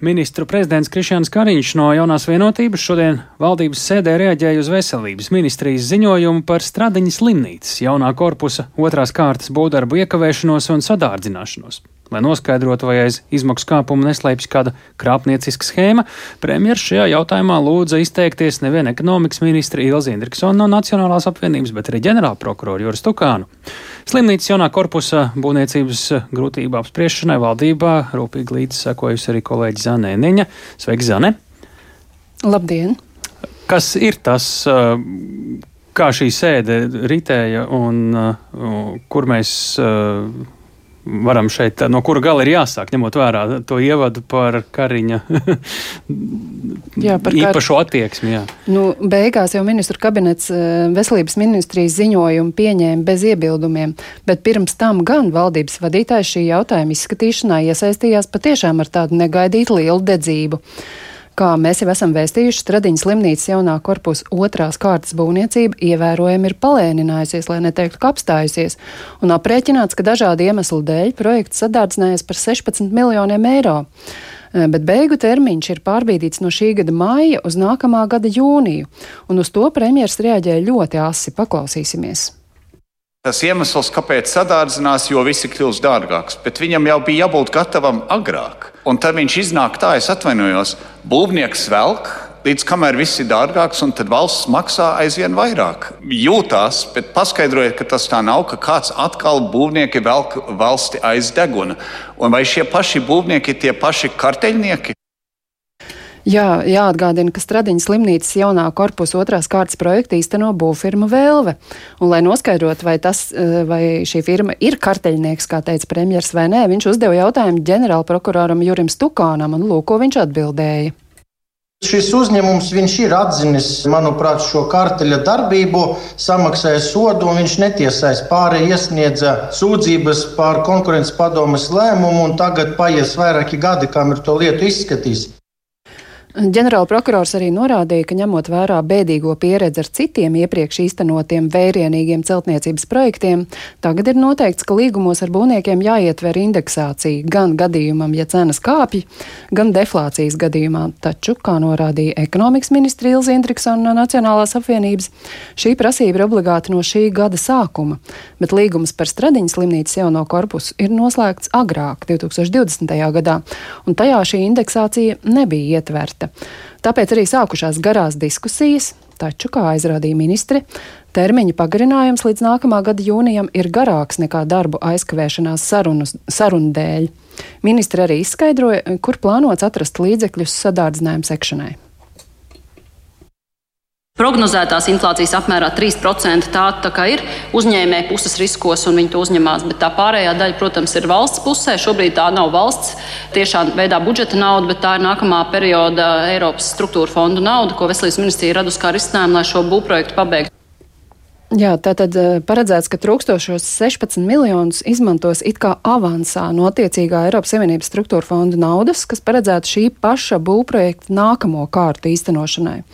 Ministru prezidents Krišjāns Kariņš no jaunās vienotības šodien valdības sēdē reaģēja uz veselības ministrijas ziņojumu par Stradiņas slimnīcas jaunā korpusa otrās kārtas būvdarbu iekavēšanos un sadārdzināšanos. Lai noskaidrotu, vai aiz izmaksu kāpuma neslēpjas kāda krāpnieciska schēma, premjerministrs šajā jautājumā lūdza izteikties nevien ekonomikas ministra Ilzi Indriksona no Nacionālās apvienības, bet arī ģenerālprokuroru Juris Tukānu. Slimnīcas jaunā korpusa būvniecības grūtību apspriešanai valdībā rūpīgi līdzi sekojusi arī kolēģi Zane Niņa. Sveiki, Zane! Labdien! Kas ir tas, kā šī sēde ritēja un kur mēs varam šeit, no kura gala ir jāsāk, ņemot vērā to ievadu par Kariņa jā, par īpašo kar... attieksmi. Jā. Nu, beigās jau ministru kabinets eh, veselības ministrijas ziņojumu pieņēma bez iebildumiem, bet pirms tam gan valdības vadītājs šī jautājuma izskatīšanā iesaistījās patiešām ar tādu negaidītu lielu dedzību. Kā mēs jau esam vēstījuši, Stradiņas slimnīcas jaunā korpusa otrās kārtas būvniecība ievērojami ir palēninājusies, lai neteiktu, ka apstājusies, un aprēķināts, ka dažādu iemeslu dēļ projekts sadārdzinājies par 16 miljoniem eiro eh, bet beigu termiņš ir pārbīdīts no šī gada māja uz nākamā gada jūniju, un uz to premjeras reaģēja ļoti asi. Paklausīsimies! Tas iemesls, kāpēc sadārdzinās, jo viss ir kļuvis dārgāks, bet viņam jau bija jābūt gatavam agrāk. Un tad viņš iznāk tā, es atvainojos, būvnieks velk, līdz kamēr viss ir dārgāks, un tad valsts maksā aizvien vairāk. Jūtās, bet paskaidrojiet, ka tas tā nav, ka kāds atkal būvnieki velk valsti aiz deguna. Un vai šie paši būvnieki ir tie paši karteļnieki? Jā, jāatgādina, ka Stradiņas slimnīcas jaunā korpusa otrās kārtas projekta īsteno būvfirma Vēlve. Un, lai noskaidrotu, vai, tas, eh, vai šī firma ir karteļnieks, kā teica premjers vai nē, viņš uzdeva jautājumu ģenerālprokuroram Jurim Stukānam, un lūk, ko viņš atbildēja. Šis uzņēmums ir atzinis, manuprāt, šo karteļa darbību, samaksāja sodu, un viņš netiesais pāri iesniedza sūdzības par konkurences padomas lēmumu, un tagad paies vairāki gadi, kamēr to lietu izskatīs. Ģenerāla prokurors arī norādīja, ka ņemot vērā bēdīgo pieredzi ar citiem iepriekš īstenotiem vērienīgiem celtniecības projektiem, tagad ir noteikts, ka līgumos ar būvniekiem jāietver indeksācija gan gadījumam, ja cenas kāpj, gan deflācijas gadījumā. Taču, kā norādīja ekonomikas ministra Ilza Indriksona no Nacionālās apvienības, šī prasība ir obligāta no šī gada sākuma, bet līgums par Stradiņas slimnīcas jauno korpusu ir noslēgts agrāk, 2020. gadā, un tajā šī indeksācija nebija ietverta projekta. Tāpēc arī sākušās garās diskusijas, taču, kā aizrādīja ministri, termiņa pagarinājums līdz nākamā gada jūnijam ir garāks nekā darbu aizkavēšanās sarunu, sarunu dēļ. Ministri arī izskaidroja, kur plānots atrast līdzekļus sadārdzinājumu sekšanai prognozētās inflācijas apmērā 3%. Tā, tā kā ir uzņēmēja puses riskos un viņi to uzņemās, bet tā pārējā daļa, protams, ir valsts pusē. Šobrīd tā nav valsts tiešā veidā budžeta nauda, bet tā ir nākamā perioda Eiropas struktūra fondu nauda, ko Veselības ministrija radusi kā risinājumu, lai šo būvprojektu pabeigtu. Jā, tā tad eh, paredzēts, ka trūkstošos 16 miljonus izmantos it kā avansā no attiecīgā Eiropas Savienības struktūra fonda naudas, kas paredzēta šī paša būvprojekta nākamo kārtu īstenošanai.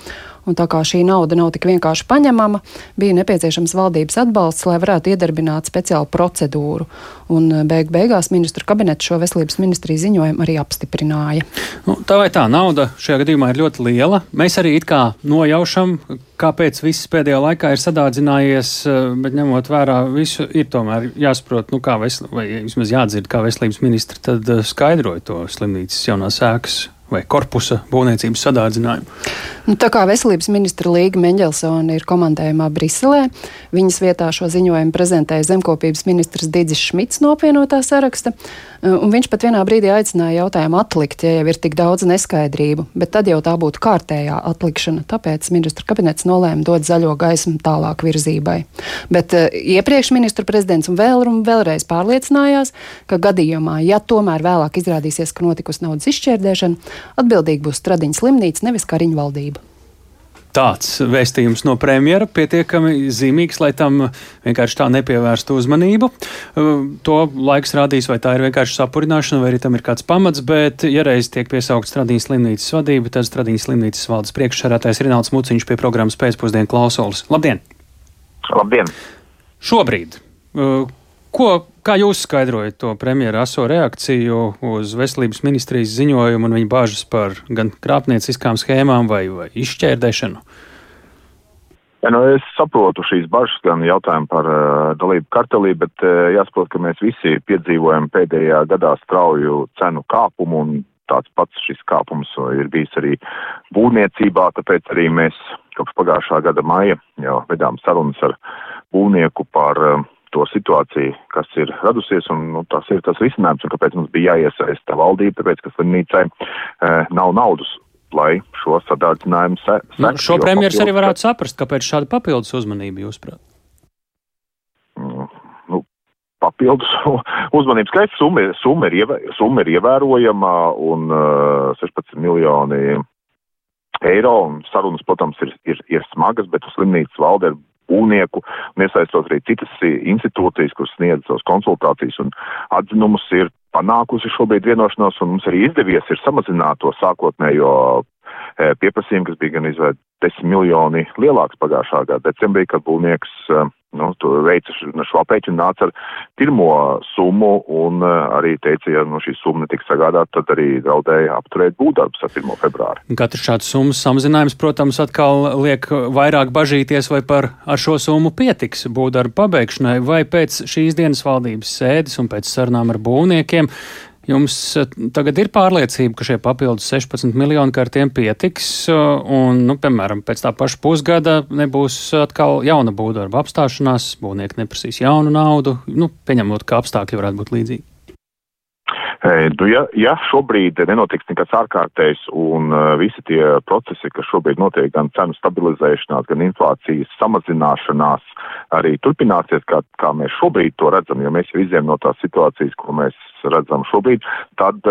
Un tā kā šī nauda nav tik vienkārši paņemama, bija nepieciešams valdības atbalsts, lai varētu iedarbināt speciālu procedūru. Un eh, beig beigās ministru kabinets šo veselības ministriju ziņojumu arī apstiprināja. Nu, tā vai tā, nauda šajā gadījumā ir ļoti liela. Mēs arī it kā nojaušam, kāpēc viss pēdējā laikā ir sadārdzinājies, eh, bet ņemot vērā visu, ir tomēr jāsaprot, nu, kā vesel, vai vismaz jādzird, kā veselības ministri tad eh, skaidroja to slimnīcas jaunās ēkas vai korpusa būvniecības sadārdzinājumu. Nu, tā kā veselības ministra Līga Mendelsona ir komandējumā Briselē, viņas vietā šo ziņojumu prezentēja zemkopības ministrs Digis Šmits no apvienotā saraksta, un viņš pat vienā brīdī aicināja jautājumu atlikt, ja jau ir tik daudz neskaidrību, bet tad jau tā būtu kārtējā atlikšana, tāpēc ministra kabinets nolēma dot zaļo gaismu tālāk virzībai. Bet uh, iepriekš ministru prezidents vēl un vēlreiz pārliecinājās, ka gadījumā, ja tomēr vēlāk izrādīsies, ka notikusi naudas izšķērdēšana, Atbildīgi būs Stradiņas slimnīca, nevis Kariņu valdība tāds vēstījums no premjera pietiekami zīmīgs, lai tam vienkārši tā nepievērstu uzmanību. Uh, to laiks rādīs, vai tā ir vienkārši sapurināšana, vai arī tam ir kāds pamats, bet, ja reiz tiek piesaukt Stradīnas slimnīcas vadība, tad Stradīnas slimnīcas valdes priekšsarātais Rināls Muciņš pie programmas pēcpusdienu klausulis. Labdien! Labdien! Šobrīd, uh, ko kā jūs skaidrojat to premjera aso reakciju uz veselības ministrijas ziņojumu un viņa bāžas par gan krāpnieciskām schēmām vai, vai izšķērdēšanu? Ja, nu, es saprotu šīs bažas, gan jautājumu par uh, dalību kartelī, bet uh, jāsaprot, ka mēs visi piedzīvojam pēdējā gadā strauju cenu kāpumu un tāds pats šis kāpums ir bijis arī būvniecībā, tāpēc arī mēs kopš pagājušā gada maija jau vedām sarunas ar būvnieku par uh, to situāciju, kas ir radusies, un nu, tas ir tas risinājums, un kāpēc mums bija jāiesaista valdība, tāpēc, ka slimnīcai uh, nav naudas lai šo sadārdzinājumu se, nu, šo premjeras arī varētu saprast, kāpēc šāda papildus uzmanība jūsuprāt? Mm, nu, papildus uzmanības skaits summa, summa, ir, ievē, summa ir ievērojama un uh, 16 miljoni eiro un sarunas, protams, ir, ir, ir smagas, bet slimnīcas valde ir būvnieku un iesaistot arī citas institūcijas, kuras sniedz savas konsultācijas un atzinumus, ir panākusi šobrīd vienošanos, un mums arī izdevies ir samazināt to sākotnējo e, pieprasījumu, kas bija gan izvērt 10 miljoni lielāks pagājušā gada decembrī, kad būvnieks e, nu, veica šo aprēķinu, nāca ar pirmo summu un uh, arī teica, ja nu, šī summa netiks sagādāta, tad arī draudēja apturēt būvdarbus ar 1. februāri. Katrs šāds summas samazinājums, protams, atkal liek vairāk bažīties, vai par ar šo summu pietiks būvdarbu pabeigšanai, vai pēc šīs dienas valdības sēdes un pēc sarunām ar būvniekiem Jums eh, tagad ir pārliecība, ka šie papildus 16 miljoni kārtiem pietiks, eh, un, nu, piemēram, pēc tā paša pusgada nebūs atkal jauna būvdarba apstāšanās, būvnieki neprasīs jaunu naudu, nu, pieņemot, ka apstākļi varētu būt līdzīgi. Nu, ja, ja šobrīd nenotiks nekas ārkārtējs un visi tie procesi, kas šobrīd notiek, gan cenu stabilizēšanās, gan inflācijas samazināšanās, arī turpināsies, kā, kā mēs šobrīd to redzam, jo mēs jau izējām no tās situācijas, ko mēs redzam šobrīd, tad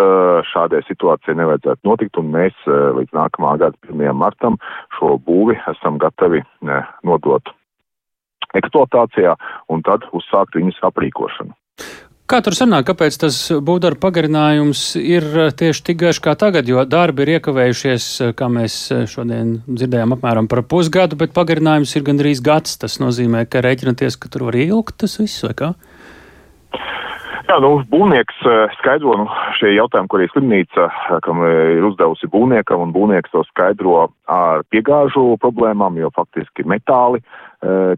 šādai situācijai nevajadzētu notikt, un mēs līdz nākamā gada 1. martam šo būvi esam gatavi nodot eksploatācijā un tad uzsākt viņas aprīkošanu. Kā tur sanāk, kāpēc tas būvdarba pagarinājums ir eh, tieši tik garš kā tagad, jo darbi ir iekavējušies, eh, kā mēs eh, šodien dzirdējām, apmēram par pusgadu, bet pagarinājums ir gandrīz gads. Tas nozīmē, ka rēķinaties, ka tur var ilgt tas viss, vai kā? Jā, nu, būvnieks skaidro nu, šie jautājumi, ko arī slimnīca, kam ir uzdevusi būvniekam, un būvnieks to skaidro ar piegāžu problēmām, jo faktiski metāli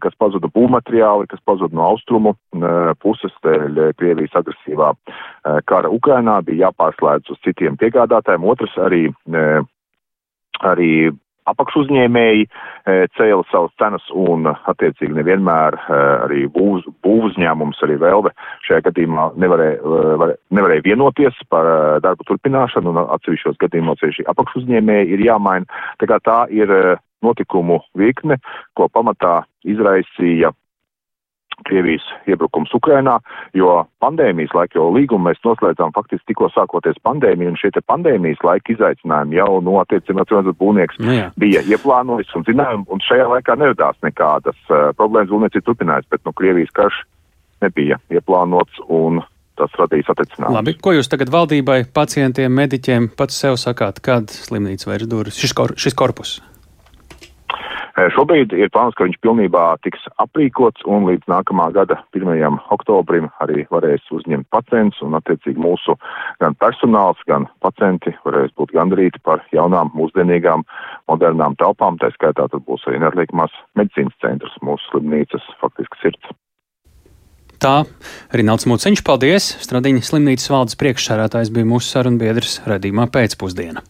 kas pazuda būvmateriāli, kas pazuda no austrumu eh, puses dēļ Krievijas agresīvā eh, kara Ukrainā, bija jāpārslēdz uz citiem piegādātājiem. Otrs arī, arī apakšuzņēmēji cēla savas cenas un, attiecīgi, nevienmēr arī būvuzņēmums, arī Velve šajā gadījumā nevarēja, nevarēja vienoties par darbu turpināšanu un atsevišķos gadījumos arī šī apakšuzņēmēji ir jāmaina. Tā kā tā ir notikumu virkne, ko pamatā izraisīja Krievijas iebrukums Ukrainā, jo pandēmijas laika, jo līgumu mēs noslēdzām faktiski tikko sākoties pandēmija, un šie te pandēmijas laika izaicinājumi jau no attiecībā nacionālais būvnieks nu, jā. bija ieplānojis un zinājumi, un šajā laikā neradās nekādas uh, problēmas, būvniecība turpinājās, bet no nu, Krievijas karš nebija ieplānots un tas radīs attiecinājumus. Labi, ko jūs tagad valdībai, pacientiem, mediķiem pats sev sakāt, kad slimnīca vairs durvis, šis, kor, šis korpus? Šobrīd ir plāns, ka viņš pilnībā tiks aprīkots un līdz nākamā gada 1. oktobrim arī varēs uzņemt pacients un attiecīgi mūsu gan personāls, gan pacienti varēs būt gandrīti par jaunām, mūsdienīgām, modernām telpām. Tā skaitā tad būs arī neatliekamās medicīnas centrs, mūsu slimnīcas faktiski sirds. Tā arī Nācis Mūciņš, paldies! Stradiņa slimnīcas valdes priekšsārātājs bija mūsu sarunbiedrs redzīmā pēcpusdiena.